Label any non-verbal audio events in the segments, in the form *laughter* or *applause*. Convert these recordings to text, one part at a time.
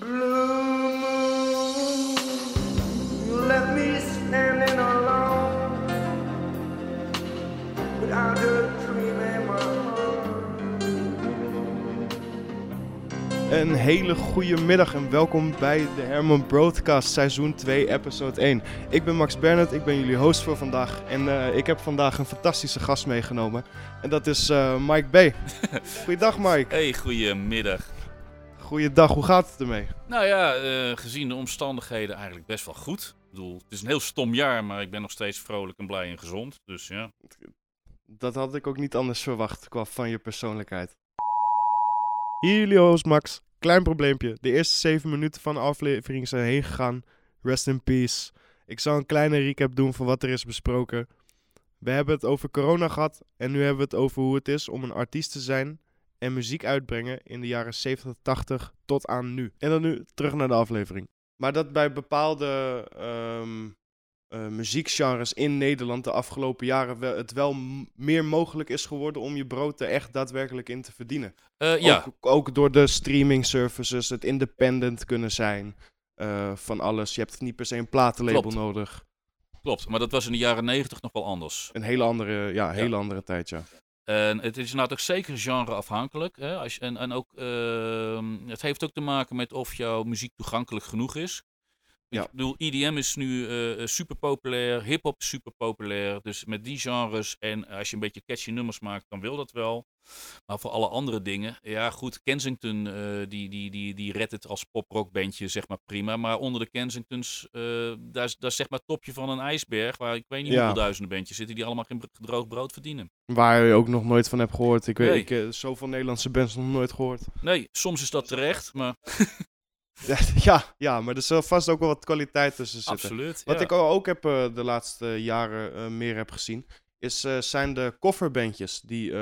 Een hele goede middag en welkom bij de Herman Broadcast seizoen 2 episode 1. Ik ben Max Bernard, ik ben jullie host voor vandaag en eh, ik heb vandaag een fantastische gast meegenomen. En dat is eh, Mike B. *laughs* Goeiedag Mike. Hey, goedemiddag. Goeiedag, hoe gaat het ermee? Nou ja, eh, gezien de omstandigheden eigenlijk best wel goed. Ik bedoel, het is een heel stom jaar, maar ik ben nog steeds vrolijk en blij en gezond. Dus ja. Dat had ik ook niet anders verwacht qua van je persoonlijkheid. Hier jullie host Max. Klein probleempje. De eerste 7 minuten van de aflevering zijn heen gegaan. Rest in peace. Ik zal een kleine recap doen van wat er is besproken. We hebben het over corona gehad en nu hebben we het over hoe het is om een artiest te zijn en muziek uitbrengen in de jaren 70, 80 tot aan nu. En dan nu terug naar de aflevering. Maar dat bij bepaalde ehm, eh, muziekgenres in Nederland de afgelopen jaren wel, het wel meer mogelijk is geworden om je brood er echt daadwerkelijk in te verdienen. Eh, ja, Ook, ook door de streaming services, het independent kunnen zijn eh, van alles. Je hebt niet per se een platenlabel Klopt. nodig. klopt. Maar dat was in de jaren negentig nog wel anders. Een hele andere, ja, hele andere tijd, ja. En het is inderdaad ook zeker genreafhankelijk. Hè? Als en, en ook, ehm, het heeft ook te maken met of jouw muziek toegankelijk genoeg is. Ja. Ik bedoel, EDM is nu eh, super populair, hip-hop is super populair. Dus met die genres en als je een beetje catchy nummers maakt, dan wil dat wel. Maar voor alle andere dingen, ja goed, Kensington eh, die, die, die, die redt het als poprockbandje zeg maar prima. Maar onder de Kensingtons, eh, daar, is, daar is zeg maar het topje van een ijsberg waar ik weet niet Ja. hoeveel duizenden bandjes zitten die allemaal geen gedroogd brood verdienen. Waar je ook nog nooit van hebt gehoord. Ik weet, Nee. ik zoveel Nederlandse bands nog nooit gehoord. Nee, soms is dat terecht, maar *laughs* *laughs* ja, ja, maar er zal vast ook wel wat kwaliteit tussen zitten. absoluut. Wat ja. ik ook heb eh, de laatste jaren eh, meer heb gezien, is, eh, zijn de coverbandjes die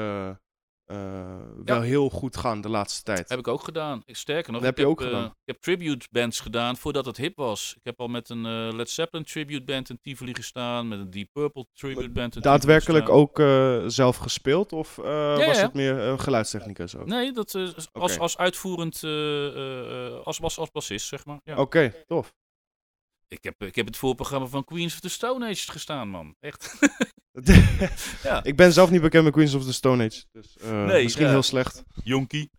eh, eh, wel heel goed gaan de laatste tijd. Heb ik ook gedaan. Ik, sterker nog, Dat heb je ook eh, gedaan. ik heb tribute bands gedaan voordat het hip was. Ik heb al met een eh, Led Zeppelin tribute band in Tivoli gestaan, met een Deep Purple tribute band in Daadwerkelijk ook eh, zelf gespeeld of eh, was ja. het meer een geluidstechnicus ook? gestaan. Nee, dat, eh, als, als uitvoerend, eh, eh, eh, als, als, als bassist, zeg maar. Ja. Oké, tof. Ik, heb, ik heb het voorprogramma van Queens of the Stone Age gestaan, man. Echt. *laughs* Ja. Ik ben zelf niet bekend met Queens of the Stone Age, dus eh, Nee, misschien ja. heel slecht. Jonkie. *laughs*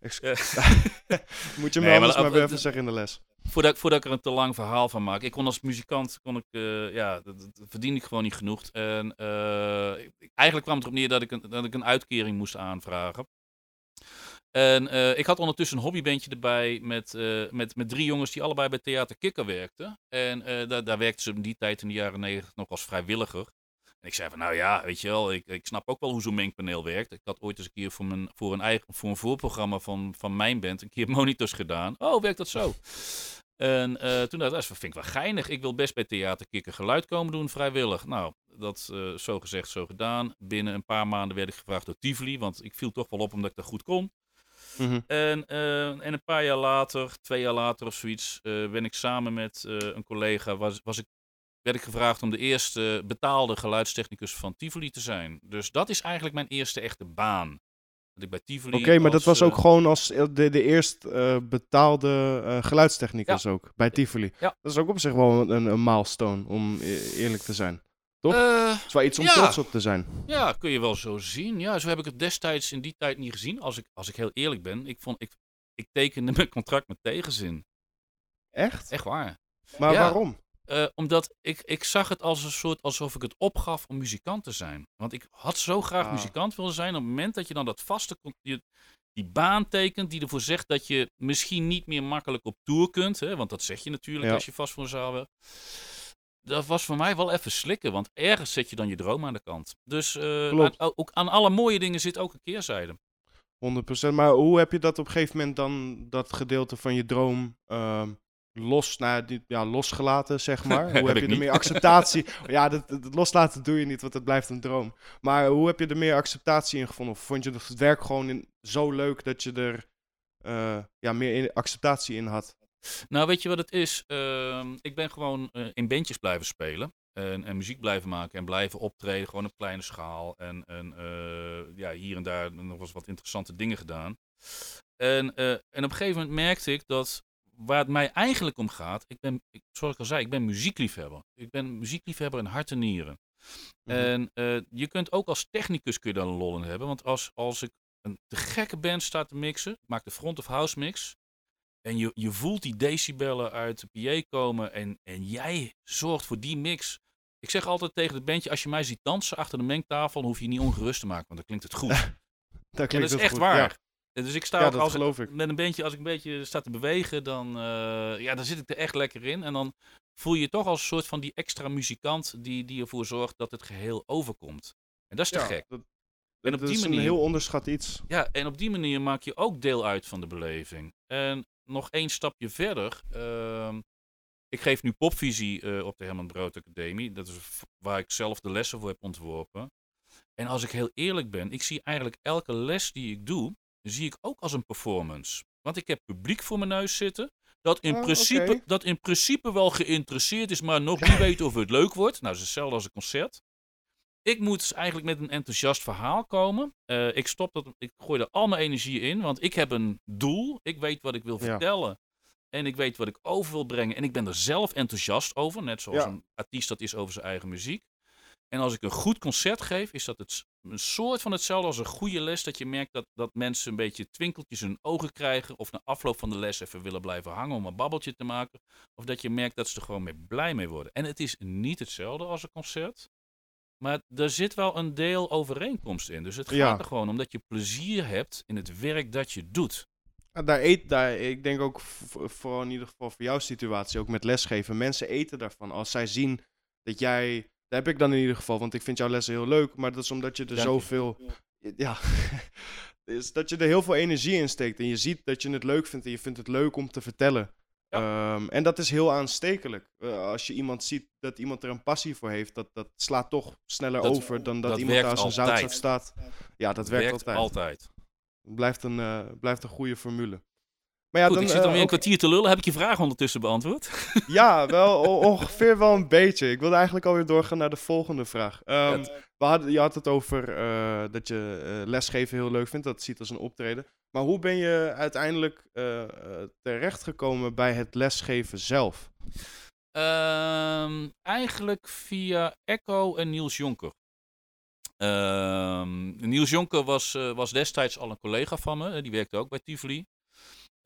Moet je me Nee, anders maar maar, weer even zeggen in de les. Voordat, ik- voordat ik er een te lang verhaal van maak. Ik kon als muzikant, kon ik, eh, ja, dat, dat verdien ik gewoon niet genoeg. En eh, ik- eigenlijk kwam het erop neer dat ik een, dat ik een uitkering moest aanvragen. En eh, ik had ondertussen een hobbybandje erbij met, eh, met, met drie jongens die allebei bij Theater Kikker werkten. En eh, daar, daar werkten ze in die tijd in de jaren negentig nog als vrijwilliger. En ik zei van, nou ja, weet je wel, ik, ik snap ook wel hoe zo'n mengpaneel werkt. Ik had ooit eens een keer voor, mijn, voor, een, eigen, voor een voorprogramma van, van mijn band een keer *laughs* monitors gedaan. Oh, werkt dat zo? En toen dacht ik, dat vind ik wel geinig. Ik wil best bij Theater Kikker geluid komen doen, vrijwillig. Nou, dat eh, zo gezegd, zo gedaan. Binnen een paar maanden werd ik gevraagd door Tivoli, want ik viel toch wel op omdat ik dat goed kon. Mhm. En, eh, en een paar jaar later, twee jaar later of zoiets, eh, ben ik samen met eh, een collega, was, was ik, werd ik gevraagd om de eerste betaalde geluidstechnicus van Tivoli te zijn. Dus dat is eigenlijk mijn eerste echte baan. Dat ik bij Tivoli Oké, maar dat was ook gewoon als de, de eerst betaalde geluidstechnicus ook, bij Tivoli. Ja. Dat is ook op zich wel een, een milestone, om eerlijk te zijn. Toch? eh, Het is wel iets om Ja. trots op te zijn. Ja, kun je wel zo zien. Ja, zo heb ik het destijds in die tijd niet gezien. Als ik, als ik heel eerlijk ben, ik, vond, ik, ik tekende mijn contract met tegenzin. Echt? Echt waar. Maar Ja. waarom? Eh, omdat ik, ik zag het als een soort alsof ik het opgaf om muzikant te zijn. Want ik had zo graag Ah. muzikant willen zijn. Op het moment dat je dan dat vaste je, die baan tekent, die ervoor zegt dat je misschien niet meer makkelijk op tour kunt. Hè, want dat zeg je natuurlijk Ja. als je vast voor een zaal bent. Dat was voor mij wel even slikken, want ergens zet je dan je droom aan de kant. Dus eh, aan, ook aan alle mooie dingen zit ook een keerzijde. 100%. Maar hoe heb je dat op een gegeven moment dan, dat gedeelte van je droom, ehm, los, nou, die- ja, losgelaten, zeg maar? *laughs* Hoe Heb je er niet. meer acceptatie? *laughs* ja, dat, dat loslaten doe je niet, want het blijft een droom. Maar hoe heb je er meer acceptatie in gevonden? Of vond je het werk gewoon in, zo leuk dat je er eh, ja, meer in- acceptatie in had? Nou, weet je wat het is? Ehm, ik ben gewoon eh, in bandjes blijven spelen. En, en muziek blijven maken en blijven optreden, gewoon op kleine schaal. En, en eh, ja, hier en daar nog eens wat interessante dingen gedaan. En, eh, en op een gegeven moment merkte ik dat waar het mij eigenlijk om gaat, ik ben, ik, zoals ik al zei, ik ben muziekliefhebber. Ik ben muziekliefhebber in hart en nieren. Mhm. En je kunt ook als technicus kun je daar een lol in hebben. Want als, als ik een te gekke band sta te mixen, ik maak de front of house mix. En je, je voelt die decibellen uit de PA komen en, en jij zorgt voor die mix. Ik zeg altijd tegen het bandje, als je mij ziet dansen achter de mengtafel, dan hoef je je niet ongerust te maken, want dan klinkt het goed. *laughs* Dat Ja, klinkt dat is echt goed. waar. Ja, En Dus ik sta Ja, ook als geloof ik. met een beetje, als ik een beetje sta te bewegen, dan, eh, ja, dan zit ik er echt lekker in. En dan voel je je toch als een soort van die extra muzikant die, die ervoor zorgt dat het geheel overkomt. En dat is te Ja, gek. Dat, En op dat die is manier, een heel onderschat iets. ja, en op die manier maak je ook deel uit van de beleving. En nog één stapje verder. ehm, ik geef nu popvisie eh, op de Herman Brood Academie. Dat is waar ik zelf de lessen voor heb ontworpen. En als ik heel eerlijk ben, ik zie eigenlijk elke les die ik doe, zie ik ook als een performance. Want ik heb publiek voor mijn neus zitten. Dat in, Ah, principe, dat in principe wel geïnteresseerd is, maar nog niet *laughs* weet of het leuk wordt. Nou, dat is hetzelfde als een concert. Ik moet dus eigenlijk met een enthousiast verhaal komen. Eh, ik stop dat, ik gooi er al mijn energie in, want ik heb een doel. Ik weet wat ik wil Ja. vertellen. En ik weet wat ik over wil brengen. En ik ben er zelf enthousiast over, net zoals Ja. een artiest dat is over zijn eigen muziek. En als ik een goed concert geef, is dat het, een soort van hetzelfde als een goede les. Dat je merkt dat, dat mensen een beetje twinkeltjes in hun ogen krijgen. Of na afloop van de les even willen blijven hangen om een babbeltje te maken. Of dat je merkt dat ze er gewoon mee blij mee worden. En het is niet hetzelfde als een concert. Maar er zit wel een deel overeenkomst in. Dus het gaat Ja. er gewoon om dat je plezier hebt in het werk dat je doet. Ja, Daar eet, daar, ik denk ook v- vooral in ieder geval voor jouw situatie, ook met lesgeven. Mensen eten daarvan. Als zij zien dat jij, dat heb ik dan in ieder geval, want ik vind jouw lessen heel leuk, maar dat is omdat je er Dank je. zoveel, ja, *laughs* is dat je er heel veel energie in steekt. En je ziet dat je het leuk vindt en je vindt het leuk om te vertellen. Ehm, en dat is heel aanstekelijk. Eh, als je iemand ziet dat iemand er een passie voor heeft, dat, dat slaat toch sneller Dat- over dan dat, dat iemand werkt daar als een altijd. zoutzoet staat. Ja, dat werkt, altijd. altijd. Het blijft een, eh, blijft een goede formule. Maar ja, Goed, dan, ik zit alweer een ook- kwartier te lullen. Heb ik je vraag ondertussen beantwoord? *laughs* Ja, wel *laughs* ongeveer wel een beetje. Ik wilde eigenlijk alweer doorgaan naar de volgende vraag. Ehm, we hadden, je had het over eh, dat je eh, lesgeven heel leuk vindt, dat ziet als een optreden. Maar hoe ben je uiteindelijk terechtgekomen bij het lesgeven zelf? Ehm, eigenlijk via Echo en Niels Jonker. Ehm, Niels Jonker was, eh, was destijds al een collega van me. Die werkte ook bij Tivoli.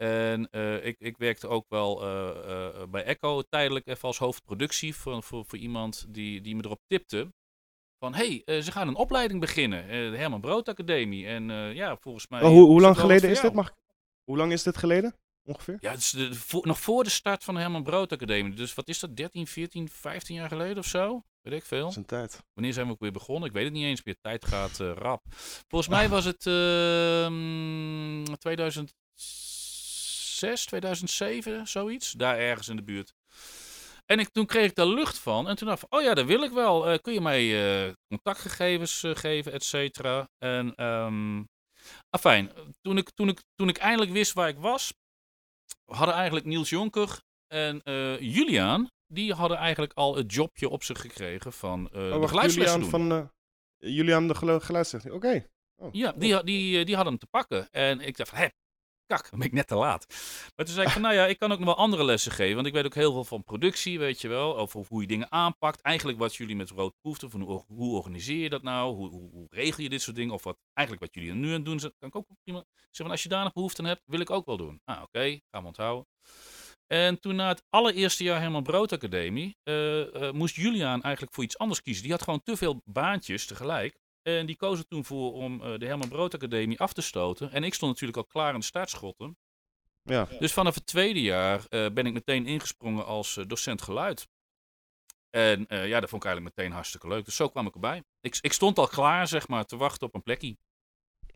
En eh, ik, ik werkte ook wel eh, eh, bij Echo tijdelijk even als hoofdproductie voor, voor, voor iemand die, die me erop tipte. Van, hé, hey, ze gaan een opleiding beginnen. de Herman Brood Academie. En ja, volgens mij... Oh, hoe, hoe lang dat geleden is dit? jou. Mag, hoe lang is dit geleden? Ongeveer? Ja, het is de, voor- nog voor de start van de Herman Brood Academie. Dus wat is dat, 13, 14, 15 jaar geleden of zo? Weet ik veel. Dat is een tijd. Wanneer zijn we ook weer begonnen? Ik weet het niet eens meer. Tijd gaat rap. Volgens mij was het ehm 2006, 2007, zoiets. Daar ergens in de buurt. En ik, toen kreeg ik daar lucht van. En toen dacht ik, oh ja, dat wil ik wel. Eh, kun je mij eh, contactgegevens eh, geven, et cetera. En, ehm afijn, toen ik, toen, ik, toen ik eindelijk wist waar ik was, hadden eigenlijk Niels Jonker en Juliaan, die hadden eigenlijk al het jobje op zich gekregen van Oh, de wacht, Julian doen. van Julian de gelu- geluidstechniek. Oké. Oh, Ja, die, die, die hadden hem te pakken. En ik dacht van, hé, kak, dan ben ik net te laat. Maar toen zei ik van, nou ja, ik kan ook nog wel andere lessen geven. Want ik weet ook heel veel van productie, weet je wel. Over hoe je dingen aanpakt. Eigenlijk wat jullie met rood proefden. Van hoe, organiseer je dat nou? Hoe, hoe, regel je dit soort dingen? Of wat eigenlijk wat jullie nu aan het doen zijn. Kan ik ook prima zeggen als je daar nog behoefte aan hebt, wil ik ook wel doen. Ah, oké, gaan we onthouden. En toen na het allereerste jaar Herman Brood Academie, eh, eh, moest Juliaan eigenlijk voor iets anders kiezen. Die had gewoon te veel baantjes tegelijk. En die koos er toen voor om eh, de Herman Brood Academie af te stoten. En ik stond natuurlijk al klaar in de startschotten. Ja. Dus vanaf het tweede jaar eh, ben ik meteen ingesprongen als eh, docent geluid. En ja, dat vond ik eigenlijk meteen hartstikke leuk. Dus zo kwam ik erbij. Ik, ik stond al klaar, zeg maar, te wachten op een plekje.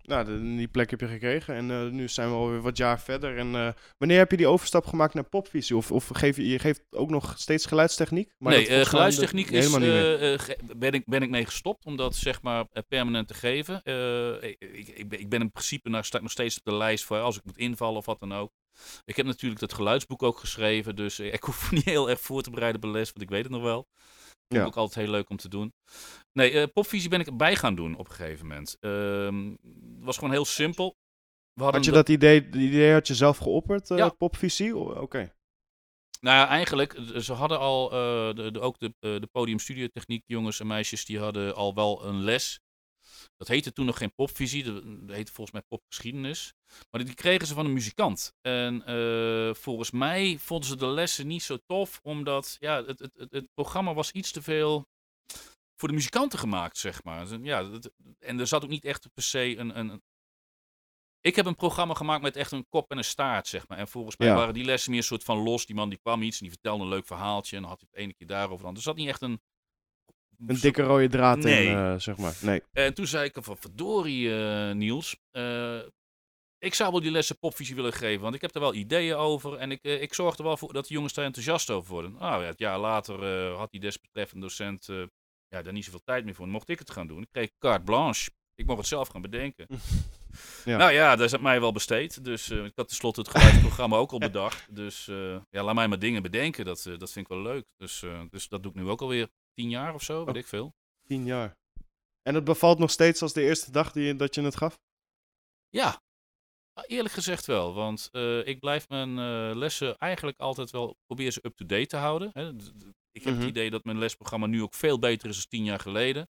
Nou, de- die plek heb je gekregen en eh, nu zijn we alweer wat jaar verder. En eh, wanneer heb je die overstap gemaakt naar popvisie? Of, of geef je, je geeft ook nog steeds geluidstechniek? Maar nee, eh, geluidstechniek de- is, ben, ik, ben ik mee gestopt om dat zeg maar permanent te geven. Ik, ik, ben- ik ben in principe nog, sta ik nog steeds op de lijst voor als ik moet invallen of wat dan ook. Ik heb natuurlijk dat geluidsboek ook geschreven, dus ik hoef *laughs* niet heel erg voor te bereiden bij les, want ik weet het nog wel. Vond ik Ja. ook altijd heel leuk om te doen. Nee, eh, popvisie ben ik erbij gaan doen op een gegeven moment. Ehm, Het was gewoon heel simpel. Had je dat idee, dat idee had je zelf geopperd, Ja. popvisie? Oké. Nou ja, eigenlijk, eh, ze hadden al, eh, de, de, ook de, de podiumstudiotechniek jongens en meisjes, die hadden al wel een les. Dat heette toen nog geen popvisie, dat heette volgens mij popgeschiedenis. Maar die kregen ze van een muzikant. En eh, volgens mij vonden ze de lessen niet zo tof, omdat ja, het, het, het, programma was iets te veel voor de muzikanten gemaakt, zeg maar. Dus, Ja, dat- en er zat ook niet echt per se een, een... Ik heb een programma gemaakt met echt een kop en een staart, zeg maar. En volgens mij Ja. waren die lessen meer een soort van los. Die man die kwam iets en die vertelde een leuk verhaaltje. En dan had hij het ene keer daarover. Dan. Er zat niet echt een... Een dikke rode draad Nee. in, eh, zeg maar. Nee. En toen zei ik van, verdorie eh, Niels, eh, ik zou wel die lessen popvisie willen geven, want ik heb er wel ideeën over en ik, ik zorg er wel voor dat de jongens daar enthousiast over worden. Nou ja, het jaar later had die desbetreffende docent ja, daar niet zoveel tijd meer voor. Dan mocht ik het gaan doen. Ik kreeg carte blanche. Ik mocht het zelf gaan bedenken. *laughs* Ja. Nou ja, dat is aan mij wel besteed. Dus ik had tenslotte het geluidsprogramma ook al bedacht. Dus ja, laat mij maar dingen bedenken. Dat, dat vind ik wel leuk. Dus, dus dat doe ik nu ook alweer tien jaar of zo, weet Oh. ik veel. Tien jaar. En het bevalt nog steeds als de eerste dag die, je- dat je het gaf? Ja, Ah, eerlijk gezegd wel. Want eh, ik blijf mijn eh, lessen eigenlijk altijd wel proberen ze up-to-date te houden. Hè. Ik heb Mhm. het idee dat mijn lesprogramma nu ook veel beter is dan tien jaar geleden.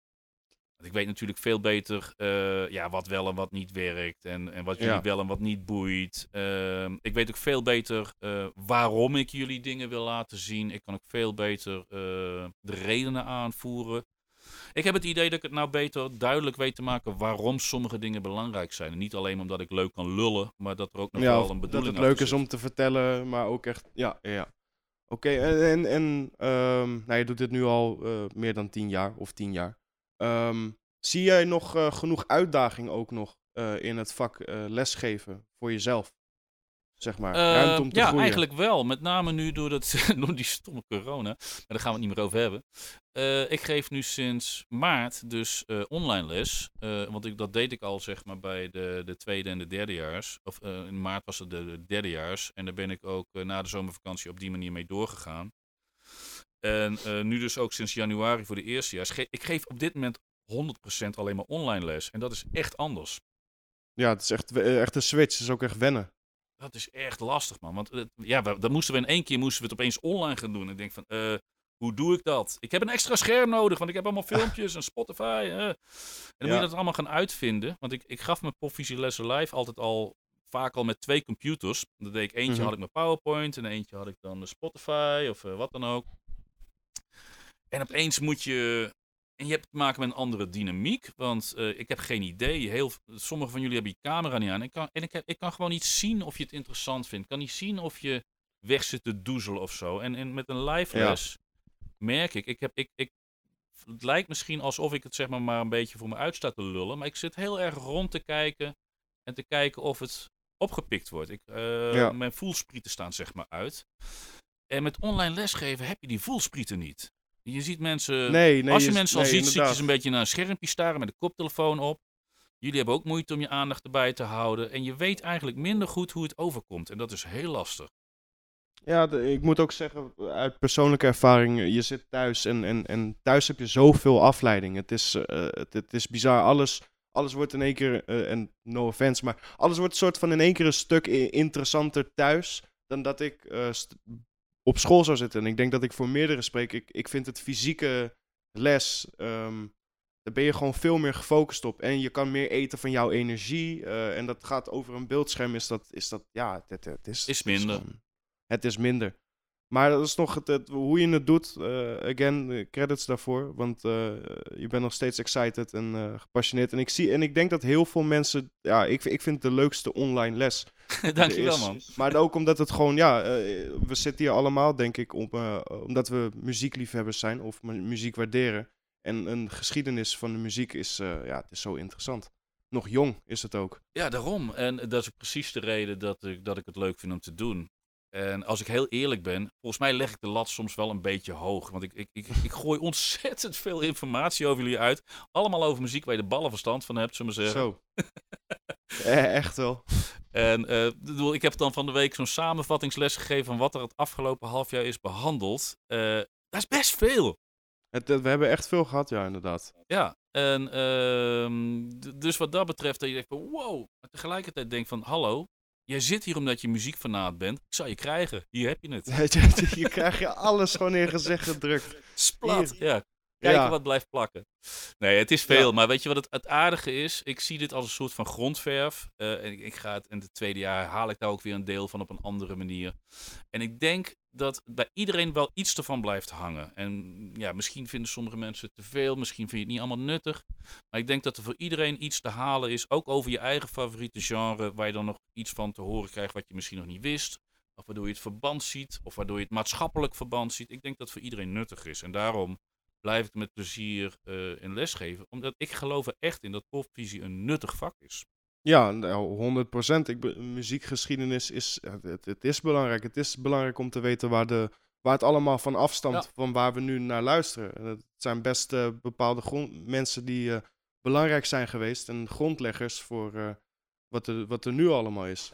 Want ik weet natuurlijk veel beter eh, ja, wat wel en wat niet werkt. En, en wat jullie Ja. wel en wat niet boeit. Ehm, ik weet ook veel beter eh, waarom ik jullie dingen wil laten zien. Ik kan ook veel beter eh, de redenen aanvoeren. Ik heb het idee dat ik het nou beter duidelijk weet te maken waarom sommige dingen belangrijk zijn. En niet alleen omdat ik leuk kan lullen, maar dat er ook nog ja, wel een dat bedoeling het leuk is om te vertellen, maar ook echt... Ja, ja. Oké, en, en, en ehm, nou, je doet dit nu al meer dan tien jaar, of tien jaar. Ehm, zie jij nog eh, genoeg uitdaging ook nog eh, in het vak eh, lesgeven voor jezelf? Zeg maar, ruimte om te ja, groeien. eigenlijk wel. Met name nu door, dat, *laughs* door die stomme corona. Maar daar gaan we het niet meer over hebben. Ik geef nu sinds maart dus online les. Want ik, dat deed ik al zeg maar bij de, de tweede en de derdejaars. Of in maart was het de, de derdejaars. En daar ben ik ook na de zomervakantie op die manier mee doorgegaan. En eh, nu dus ook sinds januari voor de eerstejaars. Ge ik geef op dit moment 100% alleen maar online les. En dat is echt anders. Ja, het is echt, eh, echt een switch. Het is ook echt wennen. Dat is echt lastig, man. Want ja, we, dat moesten we in één keer moesten we het opeens online gaan doen. En ik denk van, eh, hoe doe ik dat? Ik heb een extra scherm nodig, want ik heb allemaal *laughs* filmpjes en Spotify. En dan moet je dat allemaal gaan uitvinden. Want ik, ik gaf mijn popvisielessen live altijd al vaak al met twee computers. Dan deed ik eentje Mhm. had ik mijn PowerPoint en eentje had ik dan Spotify of wat dan ook. En opeens moet je. En je hebt te maken met een andere dynamiek. Want eh, ik heb geen idee. Heel, sommige van jullie hebben je camera niet aan. Ik kan, en ik, heb, ik kan gewoon niet zien of je het interessant vindt. Ik kan niet zien of je weg zit te doezelen of zo. En, en met een live Ja. les merk ik, ik, heb, ik, ik. Het lijkt misschien alsof ik het zeg maar, maar een beetje voor me uit sta te lullen. Maar ik zit heel erg rond te kijken. En te kijken of het opgepikt wordt. Ik, eh, Ja. Mijn voelsprieten staan zeg maar uit. En met online lesgeven heb je die voelsprieten niet. Je ziet mensen Nee, nee. als je mensen al nee, ziet, zit je ze een beetje naar een schermpje staren met de koptelefoon op. Jullie hebben ook moeite om je aandacht erbij te houden. En je weet eigenlijk minder goed hoe het overkomt. En dat is heel lastig. Ja, de- ik moet ook zeggen, uit persoonlijke ervaring, je zit thuis en, en, en thuis heb je zoveel afleiding. Het is, eh, het, het is bizar. Alles, alles wordt in één keer, eh, en no offense, maar alles wordt soort van in één keer een stuk interessanter thuis dan dat ik eh, op school zou zitten. En ik denk dat ik voor meerdere spreek. Ik, ik vind het fysieke les, ehm, daar ben je gewoon veel meer gefocust op. En je kan meer eten van jouw energie. eh, en dat gaat over een beeldscherm, is dat, is dat ja, het, het, is... Is het minder. het is minder. Maar dat is nog het, het- hoe je het doet. eh, again, credits daarvoor. Want eh, je bent nog steeds excited en gepassioneerd. En ik, zie, en ik denk dat heel veel mensen... Ja, ik, ik vind het de leukste online les. *laughs* Dankjewel, man. Maar ook omdat het gewoon, ja, eh, we zitten hier allemaal, denk ik, om, eh, omdat we muziekliefhebbers zijn of mu- muziek waarderen. En een geschiedenis van de muziek is, eh, ja, het is zo interessant. Nog jong is het ook. Ja, daarom. En dat is precies de reden dat ik, dat ik het leuk vind om te doen. En als ik heel eerlijk ben, volgens mij leg ik de lat soms wel een beetje hoog. Want ik, ik, ik, ik gooi *laughs* ontzettend veel informatie over jullie uit. Allemaal over muziek waar je de ballen verstand van hebt, zullen we zeggen. Zo. *laughs* *laughs* Eh, echt wel. En eh, ik bedoel, ik heb dan van de week zo'n samenvattingsles gegeven van wat er het afgelopen half jaar is behandeld. Eh, dat is best veel. Het, we hebben echt veel gehad, ja, inderdaad. Ja, en ehm, dus wat dat betreft, dat je denkt van wow. Maar tegelijkertijd denk van hallo, jij zit hier omdat je muziekfanaat bent. Ik zal je krijgen. Hier heb je het. *laughs* je krijgt je alles gewoon in gezicht gedrukt. Splat. Ja, kijken Ja. wat blijft plakken. Nee, het is veel. Ja. Maar weet je wat het, het aardige is? Ik zie dit als een soort van grondverf. Eh, en ik, ik ga het in het tweede jaar haal ik daar ook weer een deel van op een andere manier. En ik denk dat bij iedereen wel iets ervan blijft hangen. En ja, misschien vinden sommige mensen het te veel. Misschien vind je het niet allemaal nuttig. Maar ik denk dat er voor iedereen iets te halen is. Ook over je eigen favoriete genre. Waar je dan nog iets van te horen krijgt wat je misschien nog niet wist. Of waardoor je het verband ziet. Of waardoor je het maatschappelijk verband ziet. Ik denk dat het voor iedereen nuttig is. En daarom blijf ik met plezier eh in lesgeven. Omdat ik geloof er echt in dat popvisie een nuttig vak is. Ja, nou, 100%. Ik be- muziekgeschiedenis is, het, is belangrijk. Het is belangrijk om te weten waar, de, waar het allemaal van afstamt, Ja. van waar we nu naar luisteren. En Het zijn best eh, bepaalde grond, mensen die eh, belangrijk zijn geweest en grondleggers voor wat, er, wat er nu allemaal is.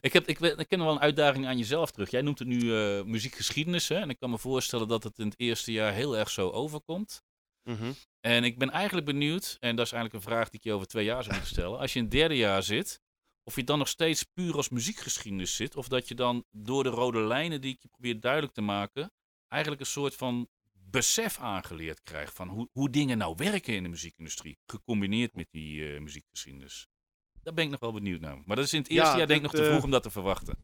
Ik, heb, ik, ik ken wel een uitdaging aan jezelf terug. Jij noemt het nu eh, muziekgeschiedenis. Hè? En ik kan me voorstellen dat het in het eerste jaar heel erg zo overkomt. Mhm. En ik ben eigenlijk benieuwd, en dat is eigenlijk een vraag die ik je over twee jaar zou moeten stellen. Als je in het derde jaar zit, of je dan nog steeds puur als muziekgeschiedenis zit. Of dat je dan door de rode lijnen die ik je probeer duidelijk te maken, eigenlijk een soort van besef aangeleerd krijgt van hoe, hoe dingen nou werken in de muziekindustrie. Gecombineerd met die eh, muziekgeschiedenis. Daar ben ik nog wel benieuwd naar. Maar dat is in het eerste Ja, jaar denk ik nog te eh, vroeg om dat te verwachten.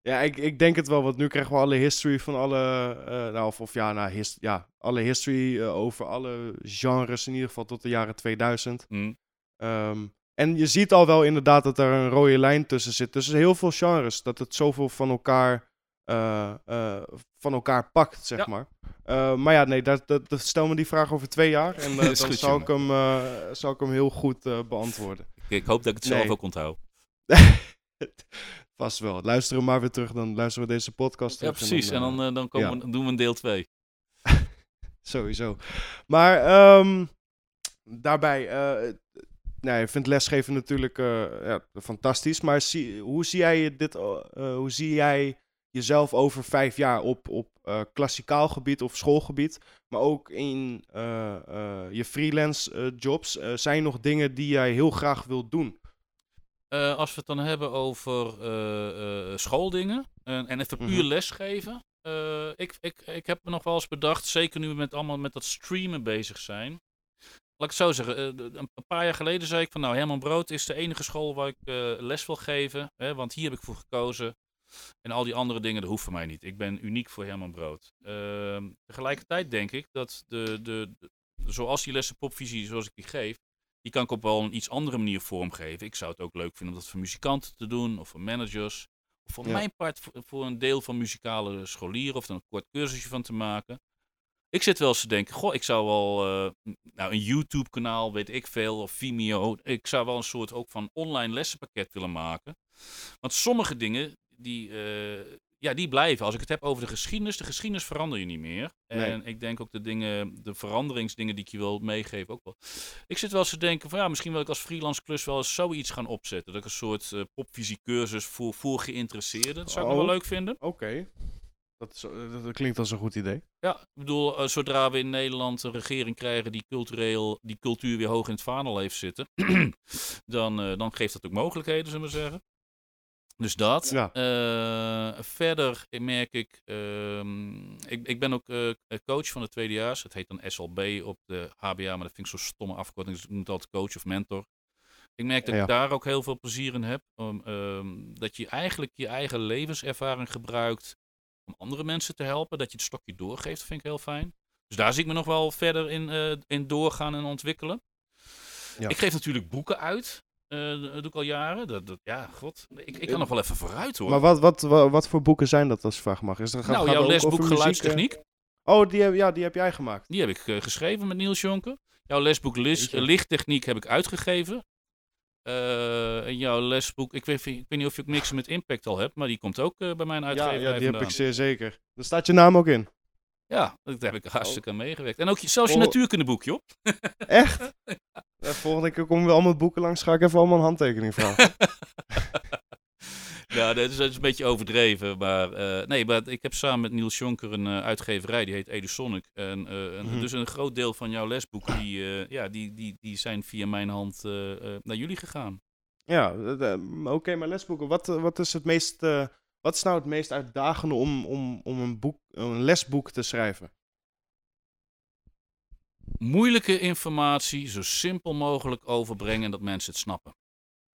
Ja, ik, ik denk het wel, want nu krijgen we alle history van alle, eh, nou, of, of ja, nou, his- ja, alle history eh, over alle genres, in ieder geval tot de jaren 2000. Hm. Ehm, en je ziet al wel inderdaad dat er een rode lijn tussen zit. Tussen heel veel genres. Dat het zoveel van elkaar, van elkaar pakt, zeg Ja. maar. Maar ja, nee, dat, dat, dat- stel me die vraag over twee jaar. En *laughs* dan goed, zal, ik hem, zal ik hem heel goed beantwoorden. Ik, hoop dat ik het zelf ook onthoud. *laughs* Vast wel. Luisteren we maar weer terug. Dan luisteren we deze podcast Ja, precies. En dan, eh, eh, dan, komen ja. we, dan doen we een deel 2. *laughs* Sowieso. Maar ehm, daarbij, eh nou, ik vind lesgeven natuurlijk ja, fantastisch. Maar zie, hoe zie jij dit, hoe zie jij jezelf over vijf jaar op, op eh, klassikaal gebied of schoolgebied, maar ook in eh, eh, je freelance jobs? Zijn er nog dingen die jij heel graag wilt doen? Als we het dan hebben over schooldingen en, en even puur Mhm. lesgeven. ik, ik, ik heb me nog wel eens bedacht, zeker nu we met allemaal met dat streamen bezig zijn. Laat ik het zo zeggen, een paar jaar geleden zei ik van nou Herman Brood is de enige school waar ik les wil geven. Hè, want hier heb ik voor gekozen. En al die andere dingen, dat hoeft voor mij niet. Ik ben uniek voor Herman Brood. Ehm, tegelijkertijd denk ik dat de, de, de- zoals die lessen popvisie, zoals ik die geef, die kan ik op wel een iets andere manier vormgeven. Ik zou het ook leuk vinden om dat voor muzikanten te doen, of voor managers. Of voor Ja. mijn part voor, voor een deel van muzikale scholieren, of er een kort cursusje van te maken. Ik zit wel eens te denken, goh, ik zou wel eh, nou, een YouTube-kanaal, weet ik veel, of Vimeo. Ik zou wel een soort ook van online lessenpakket willen maken. Want sommige dingen, die, eh, ja, die blijven. Als ik het heb over de geschiedenis, de geschiedenis verander je niet meer. Nee. En ik denk ook de dingen, de veranderingsdingen die ik je wil meegeven ook wel. Ik zit wel eens te denken van ja, misschien wil ik als freelance klus wel eens zoiets gaan opzetten. Dat ik een soort eh popvisie cursus voor, voor geïnteresseerden. Dat zou ik nog Oh. wel leuk vinden. Oké. Dat, is- dat, dat klinkt als een goed idee. Ja, ik bedoel, eh, zodra we in Nederland een regering krijgen die cultureel, die cultuur weer hoog in het vaandel heeft zitten, *clears throat* dan, eh, dan geeft dat ook mogelijkheden, zullen we zeggen. Dus dat. Ja. Eh, verder merk ik, ehm, ik, ik ben ook eh, coach van de tweedejaars. Het heet dan SLB op de HBA, maar dat vind ik zo'n stomme afkorting. Dus ik noem het altijd coach of mentor. Ik merk dat Ja. ik daar ook heel veel plezier in heb. Ehm, dat je eigenlijk je eigen levenservaring gebruikt om andere mensen te helpen. Dat je het stokje doorgeeft, vind ik heel fijn. Dus daar zie ik me nog wel verder in, eh, in doorgaan en ontwikkelen. Ja. Ik geef natuurlijk boeken uit. Eh, dat doe ik al jaren. Dat, dat, ja, god. Ik, ik kan nog wel even vooruit hoor. Maar wat, wat, wat, wat voor boeken zijn dat als je vraag mag? Is er, nou, jouw lesboek muziek, eh? geluidstechniek, Oh, die heb, ja, die heb jij gemaakt. die heb ik eh, geschreven met Niels Jonker. Jouw lesboek lis- lichttechniek heb ik uitgegeven. En jouw lesboek, ik weet, ik weet niet of je ook niks met impact al hebt, maar die komt ook bij mijn Ja, uitgeverij ja, die heb ik zeer zeker. Daar staat je naam ook in. Ja, daar heb ik hartstikke aan meegewerkt. En ook zelfs je Oh. natuurkundeboek, joh. Echt? *laughs* Ja, volgende keer komen we allemaal boeken langs, ga ik even allemaal een handtekening vragen. Ja, *laughs* dat is, dat is een beetje overdreven. Maar, eh, nee, maar ik heb samen met Niels Jonker een eh, uitgeverij, die heet Edusonic. En, eh, en Mhm. dus een groot deel van jouw lesboeken, die, eh, ja, die, die, die zijn via mijn hand eh, eh, naar jullie gegaan. Ja, eh, eh, oké, maar lesboeken. Wat, eh, wat is het meest... eh, wat is nou het meest uitdagende om, om, om een, boek, een lesboek te schrijven? Moeilijke informatie zo simpel mogelijk overbrengen en dat mensen het snappen.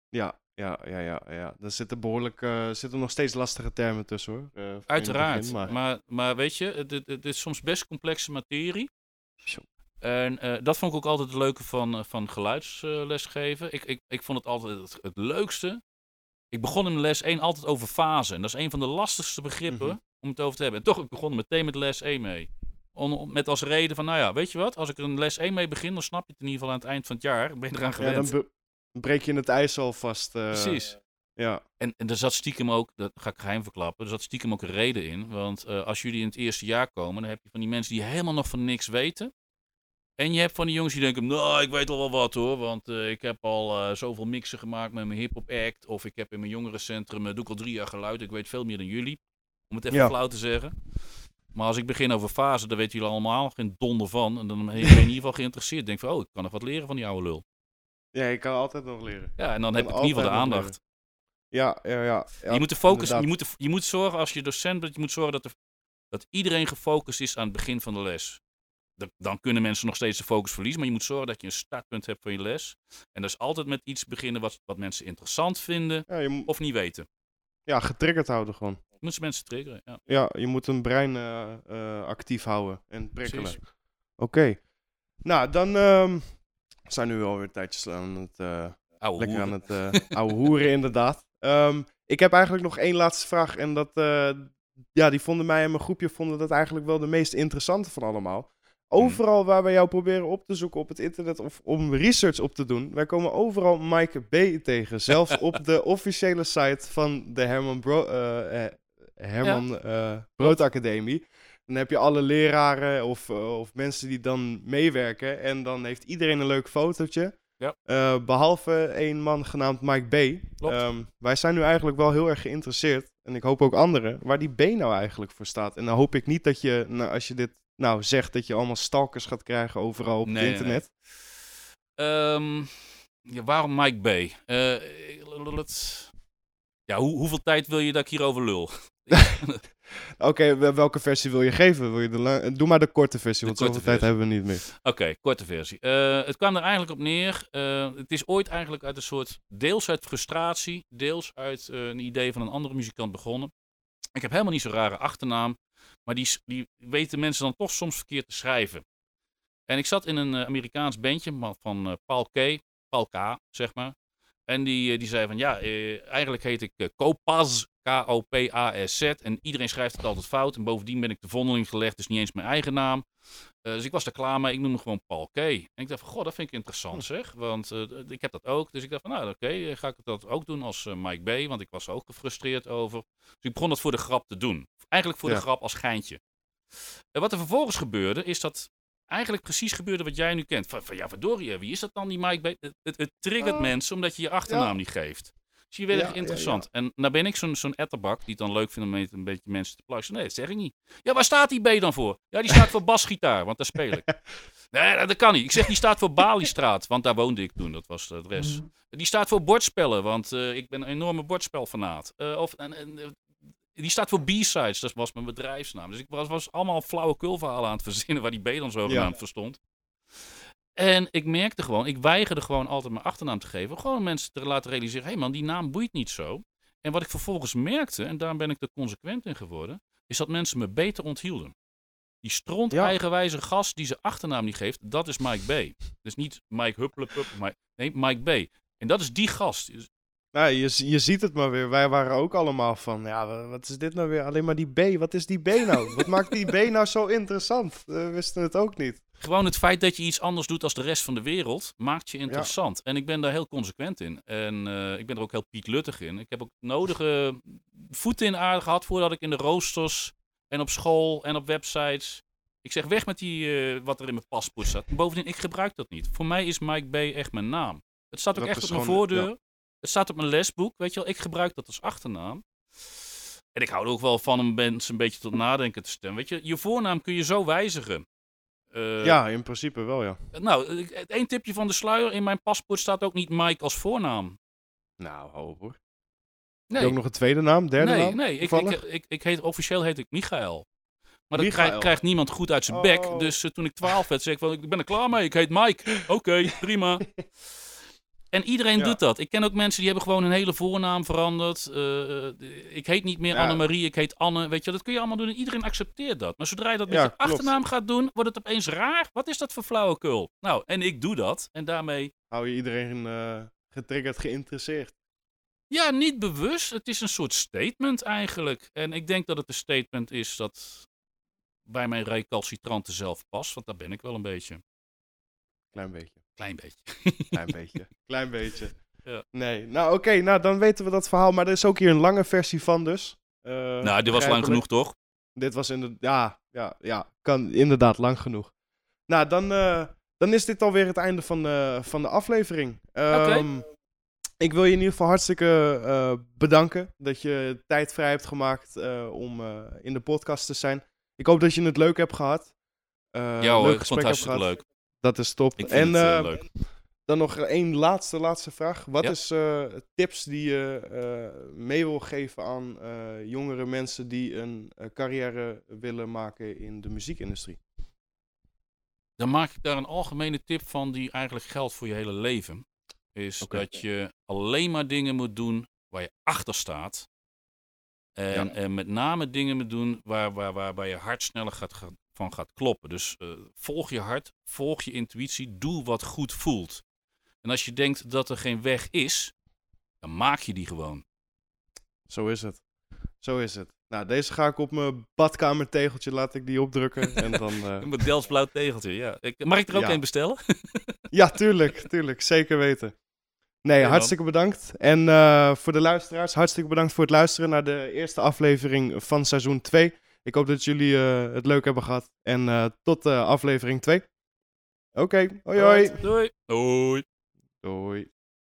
Ja, ja, ja, ja. ja. Er zitten behoorlijk... eh zitten nog steeds lastige termen tussen, hoor. eh, Uiteraard. begin, maar- maar... Maar, weet je, het, is soms best complexe materie. Zo. En eh, dat vond ik ook altijd het leuke van, van geluidslesgeven. ik, ik, ik vond het altijd het, het leukste. Ik begon in les 1 altijd over fase. En dat is een van de lastigste begrippen Mhm. om het over te hebben. En toch, ik begon meteen met les 1 mee. Met als reden van, nou ja, weet je wat? Als ik er een les 1 mee begin, dan snap je het in ieder geval aan het eind van het jaar. Ben je eraan ja, gewend. dan breek je het ijs alvast. eh Precies. Ja. En, en er zat stiekem ook, dat ga ik geheim verklappen, er zat stiekem ook een reden in. Want eh, als jullie in het eerste jaar komen, dan heb je van die mensen die helemaal nog van niks weten. En je hebt van die jongens die denken, nou, ik weet al wel wat hoor. Want eh, ik heb al zoveel mixen gemaakt met mijn hip-hop act. Of ik heb in mijn jongerencentrum, doe ik al drie jaar geluid. Ik weet veel meer dan jullie. Om het even Ja. flauw te zeggen. Maar als ik begin over fase, dan weten jullie allemaal geen donder van. En dan ben je in ieder geval geïnteresseerd. Denk van, oh, ik kan nog wat leren van die oude lul. ja, je kan altijd nog leren. Ja, en dan heb ik in ieder geval de aandacht. Ja, ja, ja. ja je moet de focus, je moet, de- je moet zorgen als je docent bent, je moet zorgen dat, de, dat iedereen gefocust is aan het begin van de les. Dan, dan kunnen mensen nog steeds de focus verliezen, maar je moet zorgen dat je een startpunt hebt van je les. En dat is altijd met iets beginnen wat, wat mensen interessant vinden Ja, je, mo- of niet weten. ja, getriggerd houden gewoon. Je moet ze mensen triggeren. Ja. Ja, je moet een brein eh, eh, actief houden en prikkelen. Oké. Nou, dan ehm, zijn we nu alweer tijdjes aan het... eh, Oude Lekker aan het ouwe hoeren, *laughs* inderdaad. Ehm, ik heb eigenlijk nog één laatste vraag. En dat, ja, die vonden mij en mijn groepje vonden dat eigenlijk wel de meest interessante van allemaal. Overal waar wij jou proberen op te zoeken op het internet of om research op te doen, wij komen overal Mike B tegen. Zelfs op de *laughs* officiële site van de Herman, Bro Herman eh, Brood Academie. Dan heb je alle leraren of, eh, of mensen die dan meewerken. En dan heeft iedereen een leuk fotootje. Ja. Eh, behalve één man genaamd Mike B. Ehm, wij zijn nu eigenlijk wel heel erg geïnteresseerd. En ik hoop ook anderen. Waar die B nou eigenlijk voor staat. En dan hoop ik niet dat je, nou, als je dit nou zegt, dat je allemaal stalkers gaat krijgen overal op Nee, het nee, internet. Ehm, ja, waarom Mike B? Eh, het- ja, hoe, hoeveel tijd wil je dat ik hierover lul? *laughs* Oké, wel- welke versie wil je geven? Wil je de la- Doe maar de korte versie, De want korte zoveel tijd hebben we niet meer. Oké, korte versie. Eh, het kwam er eigenlijk op neer. eh, het is ooit eigenlijk uit een soort, deels uit frustratie, deels uit eh, een idee van een andere muzikant begonnen. Ik heb helemaal niet zo'n rare achternaam, maar die, die weten mensen dan toch soms verkeerd te schrijven. En ik zat in een eh, Amerikaans bandje van eh, Paul K, Paul K, zeg maar. En die, eh, die zei van, ja, eh, eigenlijk heet ik eh, Kopaz, K-O-P-A-S-Z. En iedereen schrijft het altijd fout. En bovendien ben ik de vondeling gelegd, dus niet eens mijn eigen naam. Eh, dus ik was er klaar mee. Ik noemde gewoon Paul K. En ik dacht van, goh, dat vind ik interessant zeg. Want eh, ik heb dat ook. Dus ik dacht van, nou oké, eh, ga ik dat ook doen als Mike B. Want ik was er ook gefrustreerd over. Dus ik begon dat voor de grap te doen. Eigenlijk voor Ja. de grap als geintje. En wat er vervolgens gebeurde, is dat eigenlijk precies gebeurde wat jij nu kent. Van, van ja, verdorie, wie is dat dan, die Mike B? Het, het, het triggert Oh. mensen omdat je je achternaam Ja. niet geeft. Dus je Ja, ja, interessant. En nou ben ik zo'n zo'n etterbak die het dan leuk vindt om een beetje mensen te pluizen. Nee, dat zeg ik niet. Ja, waar staat die B dan voor? Ja, die staat voor basgitaar, want daar speel ik. *laughs* Nee, dat- kan niet. Ik zeg, die staat voor Baliestraat, want daar woonde ik toen. Dat was het adres. Die staat voor bordspellen, want eh, ik ben een enorme bordspelfanaat. Eh, of, en, en, eh, die staat voor B-sides, dat was mijn bedrijfsnaam. Dus ik was, was allemaal flauwekulverhalen aan het verzinnen waar die B dan zogenaamd Ja. voor stond. En ik merkte gewoon, ik weigerde gewoon altijd mijn achternaam te geven. Gewoon mensen te laten realiseren, hé hey man, die naam boeit niet zo. En wat ik vervolgens merkte, en daar ben ik er consequent in geworden, is dat mensen me beter onthielden. Die stront Ja. eigenwijze gast die zijn achternaam niet geeft, dat is Mike B. Dus niet Mike Hupplepup, maar nee, Mike B. En dat is die gast. Nou, je, je ziet het maar weer. Wij waren ook allemaal van, ja, wa- wat is dit nou weer? Alleen maar die B. Wat is die B nou? wat *laughs* maakt die B nou zo interessant? Eh, We wisten het ook niet. Gewoon het feit dat je iets anders doet als de rest van de wereld, maakt je interessant. En ik ben daar heel consequent in. En eh, ik ben er ook heel Piet Luttig in. Ik heb ook nodige voeten in de aarde gehad voordat ik in de roosters en op school en op websites... Ik zeg weg met die, eh, wat er in mijn paspoort staat. Bovendien, ik gebruik dat niet. Voor mij is Mike B echt mijn naam. Het staat ook Dat echt op mijn gewoon, voordeur. ja. Het staat op mijn lesboek. Weet je wel, ik gebruik dat als achternaam. En ik hou er ook wel van om mensen een beetje tot nadenken te stemmen. Weet je, je voornaam kun je zo wijzigen. Eh, ja, in principe wel, ja. Nou, één tipje van de sluier. In mijn paspoort staat ook niet Mike als voornaam. Nou, ho hoor. Heb Nee, je ook nog een tweede naam, derde nee, naam? nee. Ik, ik, ik, ik heet, officieel heet ik Michael. Maar dat krijgt, niemand goed uit zijn bek. Oh. Dus eh, toen ik 12 werd, zei ik van, ik ben er klaar mee. Ik heet Mike. Oké, prima. *laughs* En iedereen Ja. doet dat. Ik ken ook mensen die hebben gewoon een hele voornaam veranderd. Eh, eh, ik heet niet meer Ja. Annemarie, ik heet Anne. Weet je, dat kun je allemaal doen en iedereen accepteert dat. Maar zodra je dat met Ja, je klopt. achternaam gaat doen, wordt het opeens raar. Wat is dat voor flauwekul? Nou, en ik doe dat. En daarmee, Hou je iedereen eh, getriggerd, geïnteresseerd. ja, niet bewust. Het is een soort statement eigenlijk. En ik denk dat het een statement is dat bij mijn recalcitrante zelf past. Want daar ben ik wel een beetje. Klein beetje. Klein beetje. Klein beetje. *laughs* Klein beetje. Ja. Nee, nou oké, nou dan weten we dat verhaal. Maar er is ook hier een lange versie van dus. Eh, nou, dit was lang genoeg, toch? Dit was inderdaad, ja, ja, ja, kan inderdaad lang genoeg. Nou, dan, eh, dan is dit alweer het einde van de, van de aflevering. Ehm, Ik wil je in ieder geval hartstikke eh, bedanken dat je tijd vrij hebt gemaakt eh, om eh, in de podcast te zijn. Ik hoop dat je het leuk hebt gehad. Eh, ja hoor, leuk ik vond het hartstikke leuk. Dat is top. Ik en het eh, eh, leuk. dan nog één laatste, laatste vraag. Wat Ja. is eh, tips die je eh, mee wil geven aan eh, jongere mensen die een eh, carrière willen maken in de muziekindustrie? Dan maak ik daar een algemene tip van die eigenlijk geldt voor je hele leven. Is dat je alleen maar dingen moet doen waar je achter staat. En, Ja. en met name dingen moet doen waar, waar, waar, waar je hart sneller gaat, gaat- van gaat kloppen. Dus eh, volg je hart, volg je intuïtie, doe wat goed voelt. En als je denkt dat er geen weg is, dan maak je die gewoon. Zo is het. Zo is het. Nou, deze ga ik op mijn badkamertegeltje, laat ik die opdrukken. *laughs* en dan, eh, Een Models blauw tegeltje, ja. Ik, mag ik er ook Ja. een bestellen? *laughs* Ja, tuurlijk, tuurlijk. Zeker weten. Nee, hartstikke bedankt. En eh, voor de luisteraars, hartstikke bedankt voor het luisteren naar de eerste aflevering van seizoen 2. Ik hoop dat jullie eh, het leuk hebben gehad. En eh, tot eh, aflevering 2. Oké, hoi hoi. Doei. Doei. Doei.